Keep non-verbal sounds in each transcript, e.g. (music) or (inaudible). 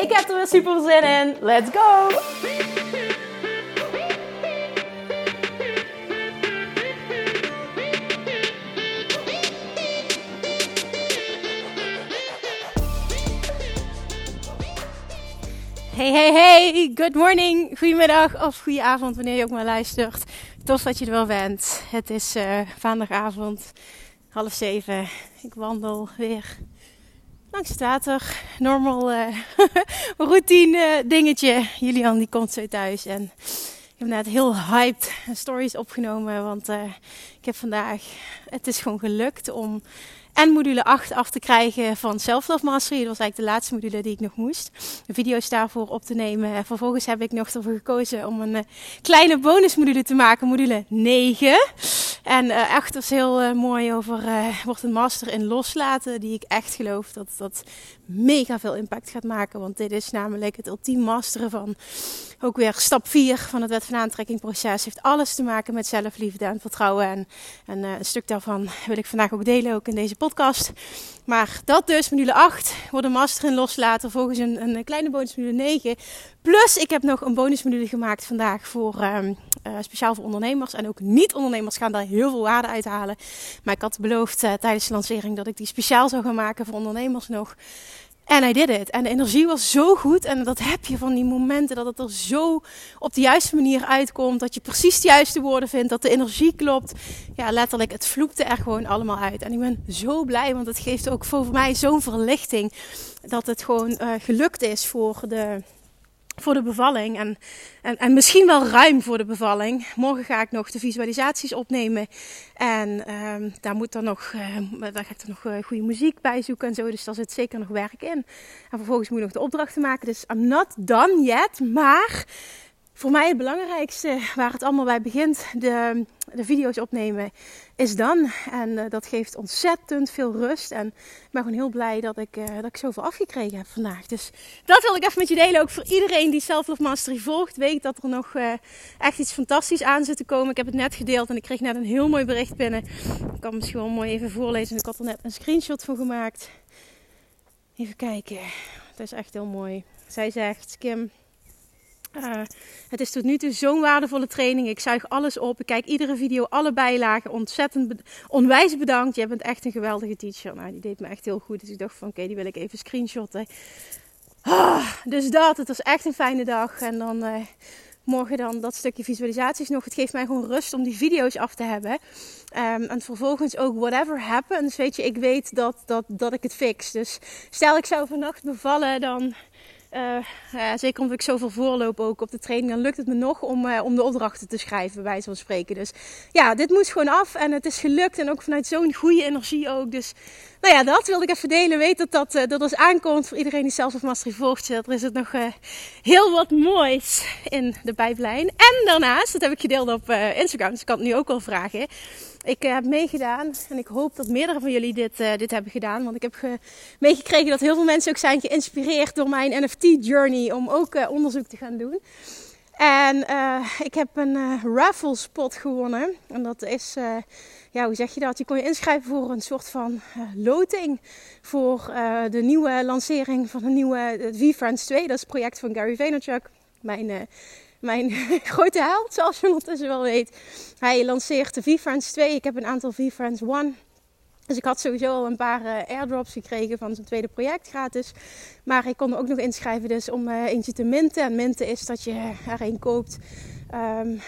Ik heb er weer super zin in. Let's go! Hey, hey, hey, good morning, goedemiddag of goede avond wanneer je ook maar luistert. Tof dat je er wel bent. Het is uh, maandagavond, half zeven. Ik wandel weer langs het water. Normal uh, (laughs) routine dingetje. Julian die komt zo thuis en ik heb net heel hyped stories opgenomen. Want uh, ik heb vandaag, het is gewoon gelukt om en module 8 af te krijgen van Self Love Mastery. Dat was eigenlijk de laatste module die ik nog moest. De video's daarvoor op te nemen. En vervolgens heb ik nog ervoor gekozen om een uh, kleine bonusmodule te maken, module 9. En uh, echt was heel uh, mooi over wordt een master in loslaten. Die ik echt geloof dat dat mega veel impact gaat maken. Want dit is namelijk het ultieme masteren van ook weer stap 4 van het wet van aantrekking proces. Heeft alles te maken met zelfliefde en vertrouwen. En, en een stuk daarvan wil ik vandaag ook delen, ook in deze podcast. Maar dat dus, module 8, wordt een master in loslaten. Volgens een, een kleine bonusmodule 9. Plus, ik heb nog een bonusmodule gemaakt vandaag voor um, uh, speciaal voor ondernemers. En ook niet-ondernemers gaan daar heel veel waarde uit halen. Maar ik had beloofd uh, tijdens de lancering dat ik die speciaal zou gaan maken voor ondernemers nog. En hij did it. En de energie was zo goed. En dat heb je van die momenten dat het er zo op de juiste manier uitkomt. Dat je precies de juiste woorden vindt. Dat de energie klopt. Ja, letterlijk, het vloekte er gewoon allemaal uit. En ik ben zo blij, want het geeft ook voor mij zo'n verlichting. Dat het gewoon uh, gelukt is voor de voor de bevalling. En, en, en misschien wel ruim voor de bevalling. Morgen ga ik nog de visualisaties opnemen. En um, daar moet dan nog, uh, daar ga ik nog uh, goede muziek bij zoeken en zo. Dus daar zit zeker nog werk in. En vervolgens moet ik nog de opdrachten maken. Dus I'm not done yet. Maar voor mij het belangrijkste, waar het allemaal bij begint, de, de video's opnemen, is dan. En uh, dat geeft ontzettend veel rust. En ik ben gewoon heel blij dat ik, uh, dat ik zoveel afgekregen heb vandaag. Dus dat wil ik even met je delen. Ook voor iedereen die Self Love Mastery volgt, weet dat er nog uh, echt iets fantastisch aan zit te komen. Ik heb het net gedeeld en ik kreeg net een heel mooi bericht binnen. Ik kan misschien wel mooi even voorlezen. Ik had er net een screenshot van gemaakt. Even kijken. Het is echt heel mooi. Zij zegt, Kim... Uh, het is tot nu toe zo'n waardevolle training. Ik zuig alles op. Ik kijk iedere video, alle bijlagen. Ontzettend onwijs bedankt. Jij bent echt een geweldige teacher. Nou, die deed me echt heel goed. Dus ik dacht van oké, die wil ik even screenshotten. Ah, dus dat, het was echt een fijne dag. En dan uh, morgen dan dat stukje visualisaties nog. Het geeft mij gewoon rust om die video's af te hebben. Um, en vervolgens ook whatever happens. Weet je, ik weet dat, dat, dat ik het fix. Dus stel ik zou vannacht bevallen, dan uh, zeker omdat ik zoveel voorloop ook op de training, dan lukt het me nog om, uh, om de opdrachten te schrijven, bij zo'n spreken. Dus ja, dit moest gewoon af en het is gelukt. En ook vanuit zo'n goede energie ook. Dus nou ja, dat wilde ik even delen. Weet dat dat, dat als aankomt voor iedereen die zelf of mastery volgt. Er is het nog heel wat moois in de pijplijn. En daarnaast, dat heb ik gedeeld op Instagram, dus ik kan het nu ook wel vragen. Ik heb meegedaan en ik hoop dat meerdere van jullie dit, dit hebben gedaan. Want ik heb meegekregen dat heel veel mensen ook zijn geïnspireerd door mijn NFT-journey om ook onderzoek te gaan doen. En ik heb een raffle spot gewonnen. En dat is, ja, hoe zeg je dat? Je kon je inschrijven voor een soort van loting voor de nieuwe lancering van de nieuwe V-Friends 2. Dat is het project van Gary Vaynerchuk. Mijn mijn (laughs) grote held, zoals je ondertussen wel weet. Hij lanceert de V-Friends 2. Ik heb een aantal V-Friends 1. Dus ik had sowieso al een paar uh, airdrops gekregen van zijn tweede project gratis. Maar ik kon er ook nog inschrijven dus om uh, eentje te minten. En minten is dat je er een koopt. Um,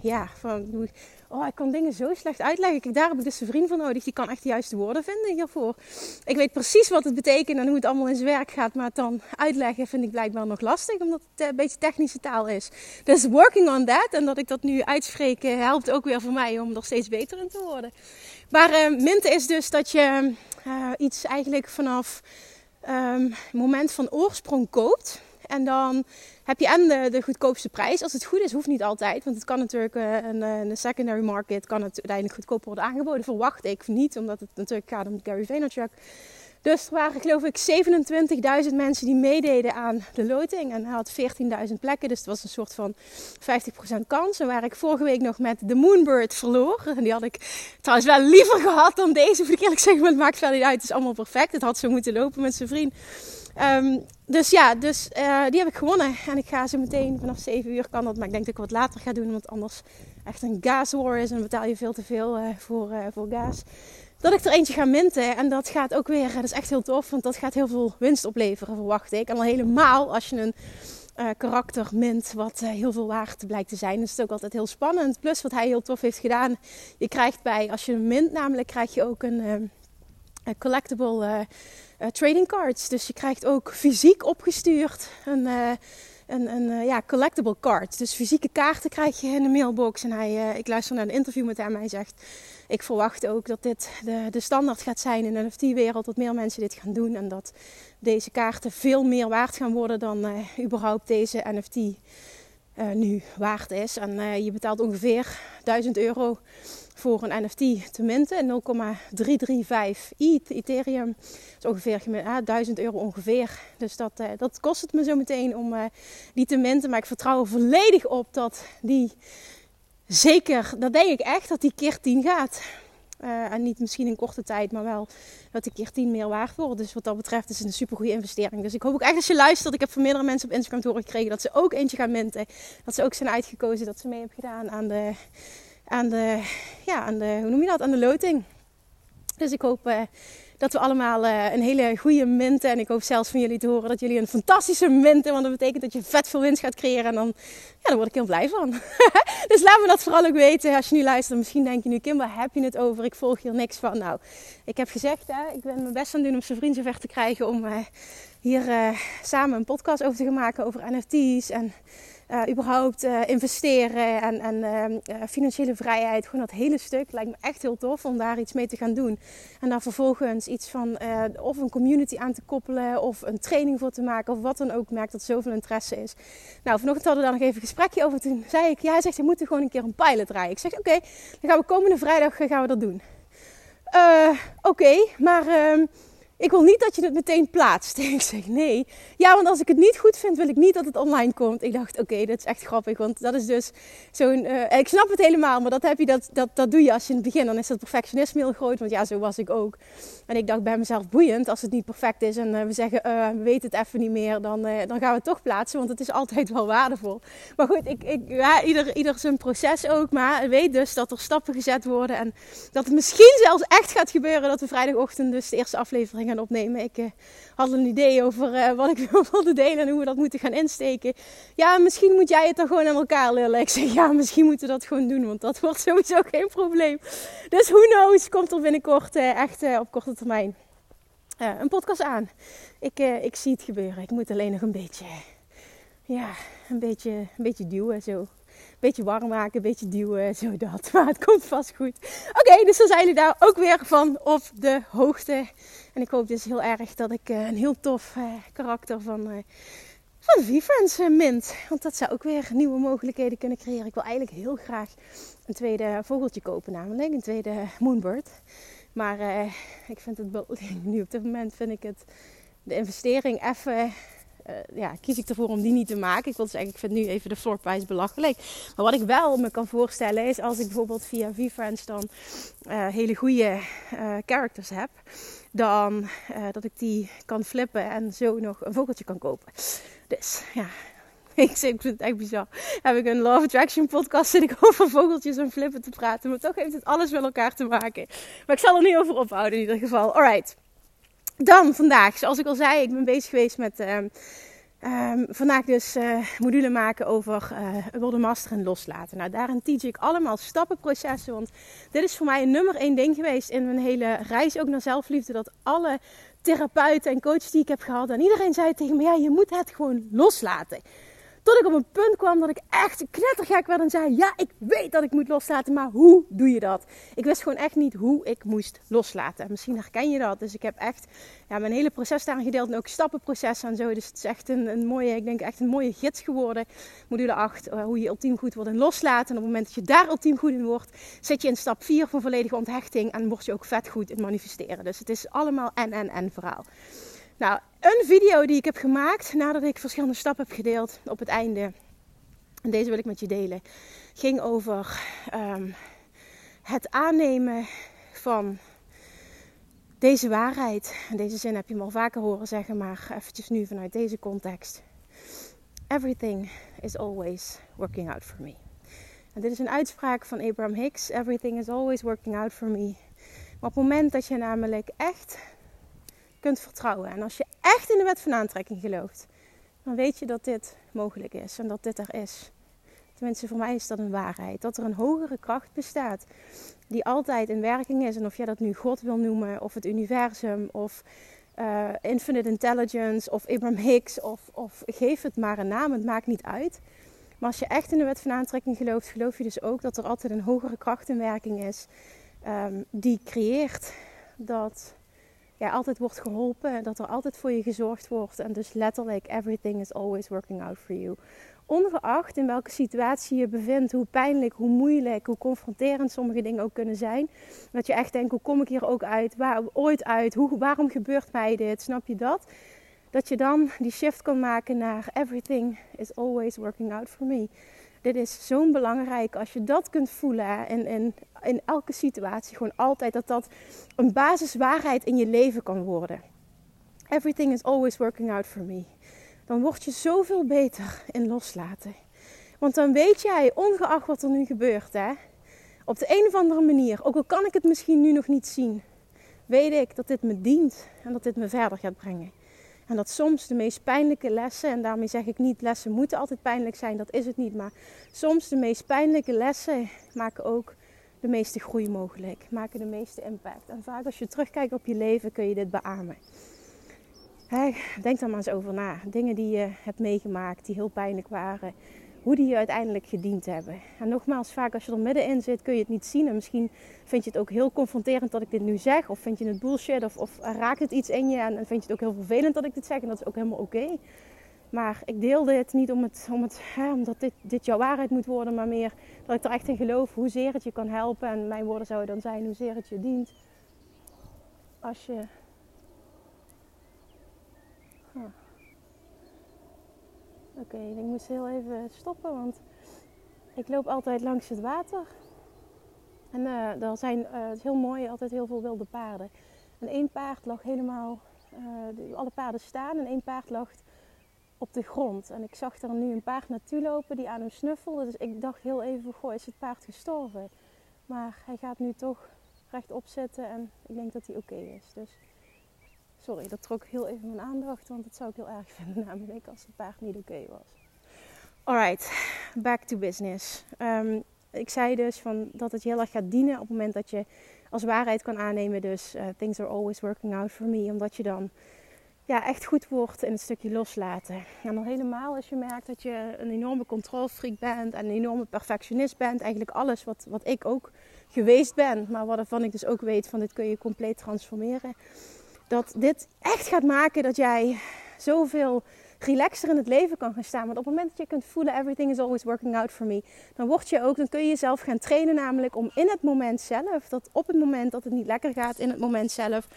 ja, van, Oh, ik kan dingen zo slecht uitleggen. Kijk, daar heb ik dus een vriend voor nodig. Die kan echt de juiste woorden vinden hiervoor. Ik weet precies wat het betekent en hoe het allemaal in zijn werk gaat. Maar het dan uitleggen vind ik blijkbaar nog lastig. Omdat het een beetje technische taal is. Dus working on that. En dat ik dat nu uitspreek helpt ook weer voor mij om er steeds beter in te worden. Maar uh, minten is dus dat je uh, iets eigenlijk vanaf het moment van oorsprong koopt. En dan heb je en de, goedkoopste prijs. Als het goed is, hoeft niet altijd. Want het kan natuurlijk uh, een, een secondary market kan het uiteindelijk goedkoper worden aangeboden. Verwacht ik niet, omdat het natuurlijk gaat om Gary Vaynerchuk. Dus er waren geloof ik 27.000 mensen die meededen aan de loting. En hij had 14.000 plekken, dus het was een soort van 50% kans. En waar ik vorige week nog met de Moonbird verloor. En die had ik trouwens wel liever gehad dan deze. Moet ik eerlijk zeggen, maar het maakt verder niet uit. Het is allemaal perfect. Het had zo moeten lopen met zijn vriend. Um, dus ja, dus, uh, die heb ik gewonnen. En ik ga zo meteen vanaf 7 uur kan dat. Maar ik denk dat ik wat later ga doen. Want anders echt een gas war is. En betaal je veel te veel uh, voor, uh, voor gas dat ik er eentje ga minten. En dat gaat ook weer, dat is echt heel tof, want dat gaat heel veel winst opleveren, verwacht ik. En al helemaal als je een uh, karakter mint wat uh, heel veel waard blijkt te zijn. Dus het is ook altijd heel spannend. Plus wat hij heel tof heeft gedaan, je krijgt bij, als je mint namelijk, krijg je ook een, uh, collectible trading cards. Dus je krijgt ook fysiek opgestuurd een een, een ja, collectible card. Dus fysieke kaarten krijg je in de mailbox. En hij, ik luister naar een interview met hem. Hij zegt: ik verwacht ook dat dit de, de standaard gaat zijn in de NFT-wereld. Dat meer mensen dit gaan doen. En dat deze kaarten veel meer waard gaan worden dan uh, überhaupt deze NFT eh, nu waard is. En je betaalt ongeveer 1000 euro voor een NFT te minten. 0,335 ETH, Ethereum. Dat is ongeveer uh, 1000 euro ongeveer. Dus dat, dat kost het me zo meteen om die te minten. Maar ik vertrouw er volledig op dat die zeker, dat denk ik echt, dat die keer 10 gaat. Uh, en niet misschien in korte tijd, maar wel dat die keer 10 meer waard wordt. Dus wat dat betreft is het een super goede investering. Dus ik hoop ook echt als je luistert. Ik heb van meerdere mensen op Instagram te horen gekregen dat ze ook eentje gaan minten. Dat ze ook zijn uitgekozen, dat ze mee hebben gedaan aan de, aan de, ja, de, hoe noem je dat, aan de loting. Dus ik hoop uh, dat we allemaal uh, een hele goede minten. En ik hoop zelfs van jullie te horen dat jullie een fantastische minten. Want dat betekent dat je vet veel winst gaat creëren. En dan, ja, daar word ik heel blij van. (laughs) dus laat me dat vooral ook weten. Als je nu luistert, misschien denk je nu, Kim, waar heb je het over? Ik volg hier niks van. Nou, ik heb gezegd, hè, ik ben mijn best aan het doen om zijn vriend zover te krijgen. Om uh, hier samen een podcast over te gaan maken over NFT's. En uh, überhaupt uh, investeren en, en uh, financiële vrijheid. Gewoon dat hele stuk lijkt me echt heel tof om daar iets mee te gaan doen. En daar vervolgens iets van of een community aan te koppelen of een training voor te maken of wat dan ook. Merk dat zoveel interesse is. Nou, vanochtend hadden we daar nog even een gesprekje over. Toen zei ik, ja, hij zegt, je moet er gewoon een keer een pilot rijden. Ik zeg, oké, dan gaan we komende vrijdag gaan we dat doen. oké, maar ehm, ik wil niet dat je het meteen plaatst. (laughs) Ik zeg nee. Ja, want als ik het niet goed vind, wil ik niet dat het online komt. Ik dacht, oké, dat is echt grappig. Want dat is dus zo'n. Uh, ik snap het helemaal, maar dat, heb je, dat, dat, dat doe je als je in het begin. Dan is dat perfectionisme heel groot. Want ja, zo was ik ook. En ik dacht bij mezelf, boeiend. Als het niet perfect is en uh, we zeggen, uh, we weten het even niet meer. Dan, dan gaan we het toch plaatsen. Want het is altijd wel waardevol. Maar goed, ik, ik, ja, ieder, ieder zijn proces ook. Maar weet dus dat er stappen gezet worden. En dat het misschien zelfs echt gaat gebeuren dat we vrijdagochtend dus de eerste aflevering gaan opnemen. Ik uh, had een idee over uh, wat ik (laughs) wilde delen en hoe we dat moeten gaan insteken. Ja, misschien moet jij het dan gewoon aan elkaar lullen. Ik zeg ja, misschien moeten we dat gewoon doen, want dat (laughs) wordt sowieso geen probleem. Dus who knows, komt er binnenkort uh, echt op korte termijn een podcast aan. Ik, ik zie het gebeuren. Ik moet alleen nog een beetje, ja, een beetje, een beetje duwen zo beetje warm maken, een beetje duwen, (laughs) zo dat. Maar het komt vast goed. Oké, dus dan zijn jullie daar ook weer van op de hoogte. En ik hoop dus heel erg dat ik uh, een heel tof uh, karakter van, uh, van V-Friends mint. Want dat zou ook weer nieuwe mogelijkheden kunnen creëren. Ik wil eigenlijk heel graag een tweede vogeltje kopen, namelijk een tweede Moonbird. Maar ik vind het (laughs) nu op dit moment vind ik het de investering even uh, ja, kies ik ervoor om die niet te maken. Ik wil zeggen, ik vind nu even de floorprijs belachelijk. Maar wat ik wel me kan voorstellen is als ik bijvoorbeeld via VFriends dan uh, hele goede uh, characters heb. Dan dat ik die kan flippen en zo nog een vogeltje kan kopen. Dus ja, (laughs) ik vind het echt bizar. Heb ik een Love Attraction podcast zit ik over vogeltjes en flippen te praten. Maar toch heeft het alles met elkaar te maken. Maar ik zal er niet over ophouden in ieder geval. Alright. Dan vandaag, zoals ik al zei, ik ben bezig geweest met um, um, vandaag dus uh, module maken over uh, wilde masteren en loslaten. Nou, daarin teach ik allemaal stappenprocessen, want dit is voor mij een nummer één ding geweest in mijn hele reis ook naar zelfliefde. Dat alle therapeuten en coaches die ik heb gehad en iedereen zei tegen me, ja, je moet het gewoon loslaten. Tot ik op een punt kwam dat ik echt knettergek werd en zei: Ja, ik weet dat ik moet loslaten, maar hoe doe je dat? Ik wist gewoon echt niet hoe ik moest loslaten. misschien herken je dat. Dus ik heb echt ja, mijn hele proces daarin gedeeld en ook stappenprocessen en zo. Dus het is echt een, een mooie, ik denk echt een mooie gids geworden. Module 8, eh, hoe je ultiem goed wordt in loslaten. En op het moment dat je daar ultiem goed in wordt, zit je in stap 4 van volledige onthechting en word je ook vet goed in manifesteren. Dus het is allemaal en en en verhaal. Nou, een video die ik heb gemaakt nadat ik verschillende stappen heb gedeeld op het einde. En deze wil ik met je delen. Ging over um, het aannemen van deze waarheid. En deze zin heb je me al vaker horen zeggen, maar eventjes nu vanuit deze context. Everything is always working out for me. En dit is een uitspraak van Abraham Hicks. Everything is always working out for me. Maar op het moment dat je namelijk echt kunt vertrouwen. En als je echt in de wet van aantrekking gelooft, dan weet je dat dit mogelijk is en dat dit er is. Tenminste, voor mij is dat een waarheid. Dat er een hogere kracht bestaat die altijd in werking is. En of jij dat nu God wil noemen, of het universum, of uh, infinite intelligence, of Abraham Hicks, of, of geef het maar een naam, het maakt niet uit. Maar als je echt in de wet van aantrekking gelooft, geloof je dus ook dat er altijd een hogere kracht in werking is um, die creëert dat ja, altijd wordt geholpen, dat er altijd voor je gezorgd wordt. En dus letterlijk, everything is always working out for you. Ongeacht in welke situatie je bevindt, hoe pijnlijk, hoe moeilijk, hoe confronterend sommige dingen ook kunnen zijn. Dat je echt denkt, hoe kom ik hier ook uit? Waar, ooit uit? Hoe, waarom gebeurt mij dit? Snap je dat? Dat je dan die shift kan maken naar everything is always working out for me. Dit is zo'n belangrijk als je dat kunt voelen en, en in elke situatie gewoon altijd dat dat een basiswaarheid in je leven kan worden. Everything is always working out for me. Dan word je zoveel beter in loslaten. Want dan weet jij, ongeacht wat er nu gebeurt, hè, op de een of andere manier, ook al kan ik het misschien nu nog niet zien, weet ik dat dit me dient en dat dit me verder gaat brengen. En dat soms de meest pijnlijke lessen, en daarmee zeg ik niet lessen moeten altijd pijnlijk zijn, dat is het niet. Maar soms de meest pijnlijke lessen maken ook de meeste groei mogelijk, maken de meeste impact. En vaak als je terugkijkt op je leven kun je dit beamen. denk daar maar eens over na. Dingen die je hebt meegemaakt, die heel pijnlijk waren hoe die je uiteindelijk gediend hebben. En nogmaals, vaak als je er middenin zit, kun je het niet zien. En misschien vind je het ook heel confronterend dat ik dit nu zeg. Of vind je het bullshit. Of, of raakt het iets in je. En, vind je het ook heel vervelend dat ik dit zeg. En dat is ook helemaal oké. Maar ik deel dit niet om het, om het, hè, omdat dit, dit jouw waarheid moet worden. Maar meer dat ik er echt in geloof hoezeer het je kan helpen. En mijn woorden zouden dan zijn hoezeer het je dient. Als je... Oké, ik moest heel even stoppen, want ik loop altijd langs het water. En uh, er zijn, uh, heel mooi, altijd heel veel wilde paarden. En één paard lag helemaal, uh, alle paarden staan en één paard lag op de grond. En ik zag er nu een paard naartoe lopen die aan hem snuffelde. Dus ik dacht heel even, goh, is het paard gestorven? Maar hij gaat nu toch rechtop zitten en ik denk dat hij oké is. Dus Sorry, dat trok heel even mijn aandacht, want dat zou ik heel erg (laughs) vinden namelijk als het paard niet oké was. Alright, back to business. Um, ik zei dus van dat het je heel erg gaat dienen op het moment dat je als waarheid kan aannemen. Dus uh, things are always working out for me. Omdat je dan ja, echt goed wordt in het stukje loslaten. En dan helemaal als je merkt dat je een enorme controlfreak bent en een enorme perfectionist bent. Eigenlijk alles wat, wat ik ook geweest ben. Maar waarvan ik dus ook weet van dit kun je compleet transformeren dat dit echt gaat maken dat jij zoveel relaxer in het leven kan gaan staan. Want op het moment dat je kunt voelen, everything is always working out for me, dan word je ook, dan kun je jezelf gaan trainen, namelijk om in het moment zelf, dat op het moment dat het niet lekker gaat, in het moment zelf,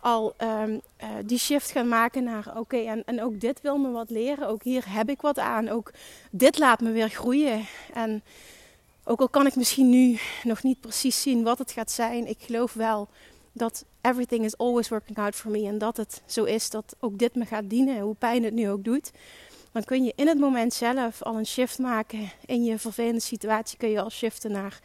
al um, uh, die shift gaan maken naar oké, en, en ook dit wil me wat leren, ook hier heb ik wat aan, ook dit laat me weer groeien. En ook al kan ik misschien nu nog niet precies zien wat het gaat zijn, ik geloof wel dat everything is always working out for me. En dat het zo is dat ook dit me gaat dienen, hoe pijn het nu ook doet. Dan kun je in het moment zelf al een shift maken. In je vervelende situatie kun je al shiften naar,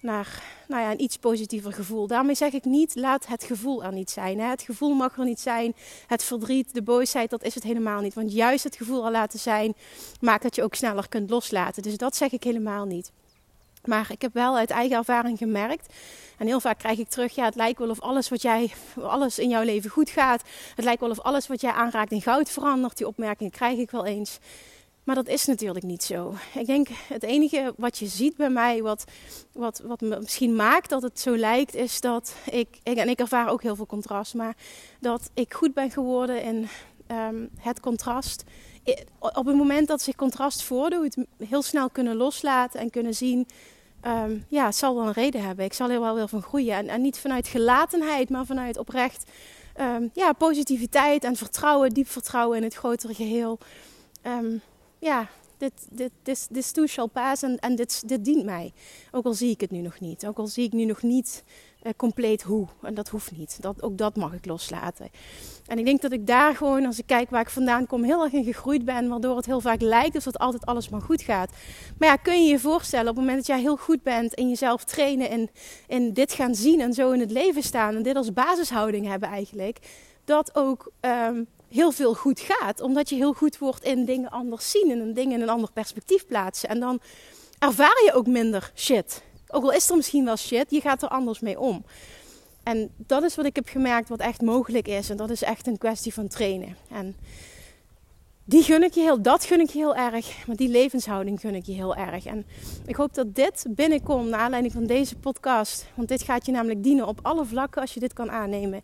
naar nou ja, een iets positiever gevoel. Daarmee zeg ik niet, laat het gevoel er niet zijn. Het gevoel mag er niet zijn. Het verdriet, de boosheid, dat is het helemaal niet. Want juist het gevoel al laten zijn, maakt dat je ook sneller kunt loslaten. Dus dat zeg ik helemaal niet. Maar ik heb wel uit eigen ervaring gemerkt. En heel vaak krijg ik terug: ja, het lijkt wel of alles wat jij, alles in jouw leven goed gaat. Het lijkt wel of alles wat jij aanraakt in goud verandert. Die opmerkingen krijg ik wel eens. Maar dat is natuurlijk niet zo. Ik denk het enige wat je ziet bij mij, wat, wat, wat me misschien maakt dat het zo lijkt, is dat ik, en ik ervaar ook heel veel contrast, maar dat ik goed ben geworden in um, het contrast. Op het moment dat zich contrast voordoet, heel snel kunnen loslaten en kunnen zien. Um, ja, het zal wel een reden hebben. Ik zal er wel weer van groeien. En, en niet vanuit gelatenheid, maar vanuit oprecht um, ja, positiviteit en vertrouwen, diep vertrouwen in het grotere geheel. Um, ja, dit, dit, dit, dit shall pass en, en dit, dit dient mij. Ook al zie ik het nu nog niet. Ook al zie ik nu nog niet compleet hoe. En dat hoeft niet. Dat, ook dat mag ik loslaten. En ik denk dat ik daar gewoon, als ik kijk waar ik vandaan kom, heel erg in gegroeid ben. Waardoor het heel vaak lijkt alsof het altijd alles maar goed gaat. Maar ja, kun je je voorstellen, op het moment dat jij heel goed bent in jezelf trainen en in dit gaan zien en zo in het leven staan. En dit als basishouding hebben eigenlijk. Dat ook um, heel veel goed gaat. Omdat je heel goed wordt in dingen anders zien en dingen in een ander perspectief plaatsen. En dan ervaar je ook minder shit. Ook al is er misschien wel shit, je gaat er anders mee om. En dat is wat ik heb gemerkt wat echt mogelijk is. En dat is echt een kwestie van trainen. En die gun ik je heel, dat gun ik je heel erg. Maar die levenshouding gun ik je heel erg. En ik hoop dat dit binnenkomt naar aanleiding van deze podcast. Want dit gaat je namelijk dienen op alle vlakken als je dit kan aannemen.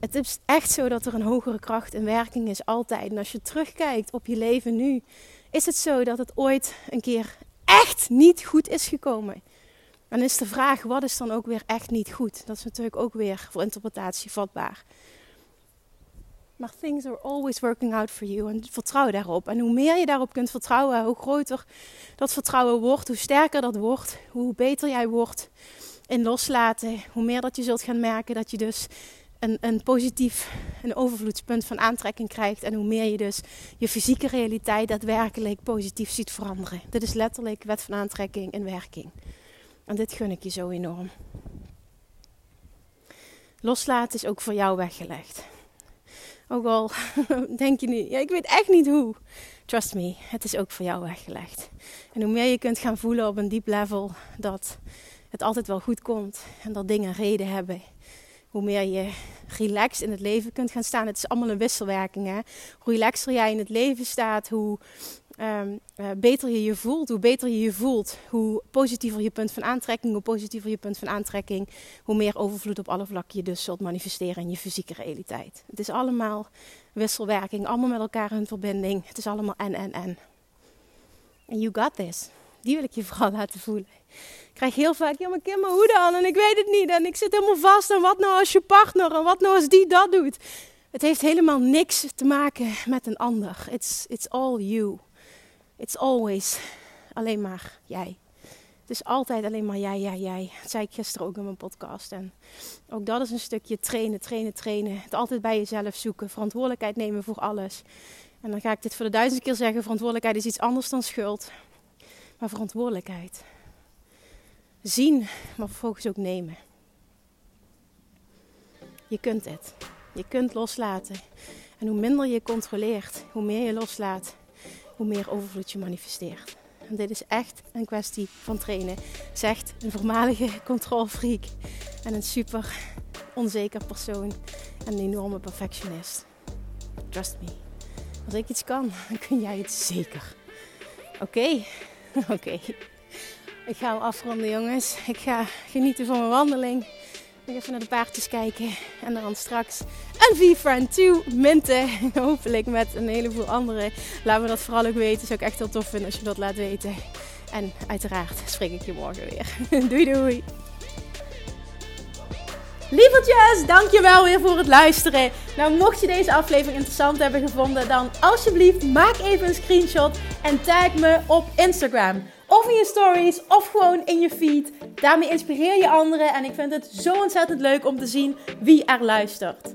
Het is echt zo dat er een hogere kracht in werking is, altijd. En als je terugkijkt op je leven nu, is het zo dat het ooit een keer echt niet goed is gekomen. Dan is de vraag, wat is dan ook weer echt niet goed? Dat is natuurlijk ook weer voor interpretatie vatbaar. Maar things are always working out for you. En vertrouw daarop. En hoe meer je daarop kunt vertrouwen, hoe groter dat vertrouwen wordt, hoe sterker dat wordt, hoe beter jij wordt in loslaten. Hoe meer dat je zult gaan merken dat je dus een, een positief, een overvloedspunt van aantrekking krijgt. En hoe meer je dus je fysieke realiteit daadwerkelijk positief ziet veranderen. Dit is letterlijk wet van aantrekking in werking. En dit gun ik je zo enorm. Loslaten is ook voor jou weggelegd. Ook al (laughs) denk je nu, ja, ik weet echt niet hoe. Trust me, het is ook voor jou weggelegd. En hoe meer je kunt gaan voelen op een diep level dat het altijd wel goed komt en dat dingen reden hebben hoe meer je relaxed in het leven kunt gaan staan. Het is allemaal een wisselwerking. Hè? Hoe relaxer jij in het leven staat, hoe um, uh, beter je je voelt. Hoe beter je je voelt, hoe positiever je punt van aantrekking. Hoe positiever je punt van aantrekking, hoe meer overvloed op alle vlakken je dus zult manifesteren in je fysieke realiteit. Het is allemaal wisselwerking, allemaal met elkaar in verbinding. Het is allemaal en, en, en. En you got this. Die wil ik je vooral (laughs) laten voelen krijg heel vaak, ja maar Kim, maar hoe dan? En ik weet het niet. En ik zit helemaal vast. En wat nou als je partner? En wat nou als die dat doet? Het heeft helemaal niks te maken met een ander. It's, it's all you. It's always alleen maar jij. Het is altijd alleen maar jij, jij, jij. Dat zei ik gisteren ook in mijn podcast. En ook dat is een stukje trainen, trainen, trainen. Het altijd bij jezelf zoeken. Verantwoordelijkheid nemen voor alles. En dan ga ik dit voor de duizend keer zeggen. Verantwoordelijkheid is iets anders dan schuld. Maar verantwoordelijkheid zien, maar vervolgens ook nemen. Je kunt het. Je kunt loslaten. En hoe minder je controleert, hoe meer je loslaat, hoe meer overvloed je manifesteert. En dit is echt een kwestie van trainen. Zegt een voormalige controlfreak en een super onzeker persoon en een enorme perfectionist. Trust me. Als ik iets kan, dan kun jij het zeker. Oké? (laughs) Oké. Ik ga hem afronden, jongens. Ik ga genieten van mijn wandeling. Ga even naar de paardjes kijken. En dan straks een V-Friend 2 minten. (laughs) Hopelijk met een heleboel andere. Laat me dat vooral ook weten. Zou ik echt heel tof vinden als je dat laat weten. En uiteraard spreek ik je morgen weer. (laughs) doei doei. Lievertjes, dankjewel weer voor het luisteren. Nou, mocht je deze aflevering interessant hebben gevonden, dan alsjeblieft maak even een screenshot en tag me op Instagram. Of in je stories, of gewoon in je feed. Daarmee inspireer je anderen en ik vind het zo ontzettend leuk om te zien wie er luistert.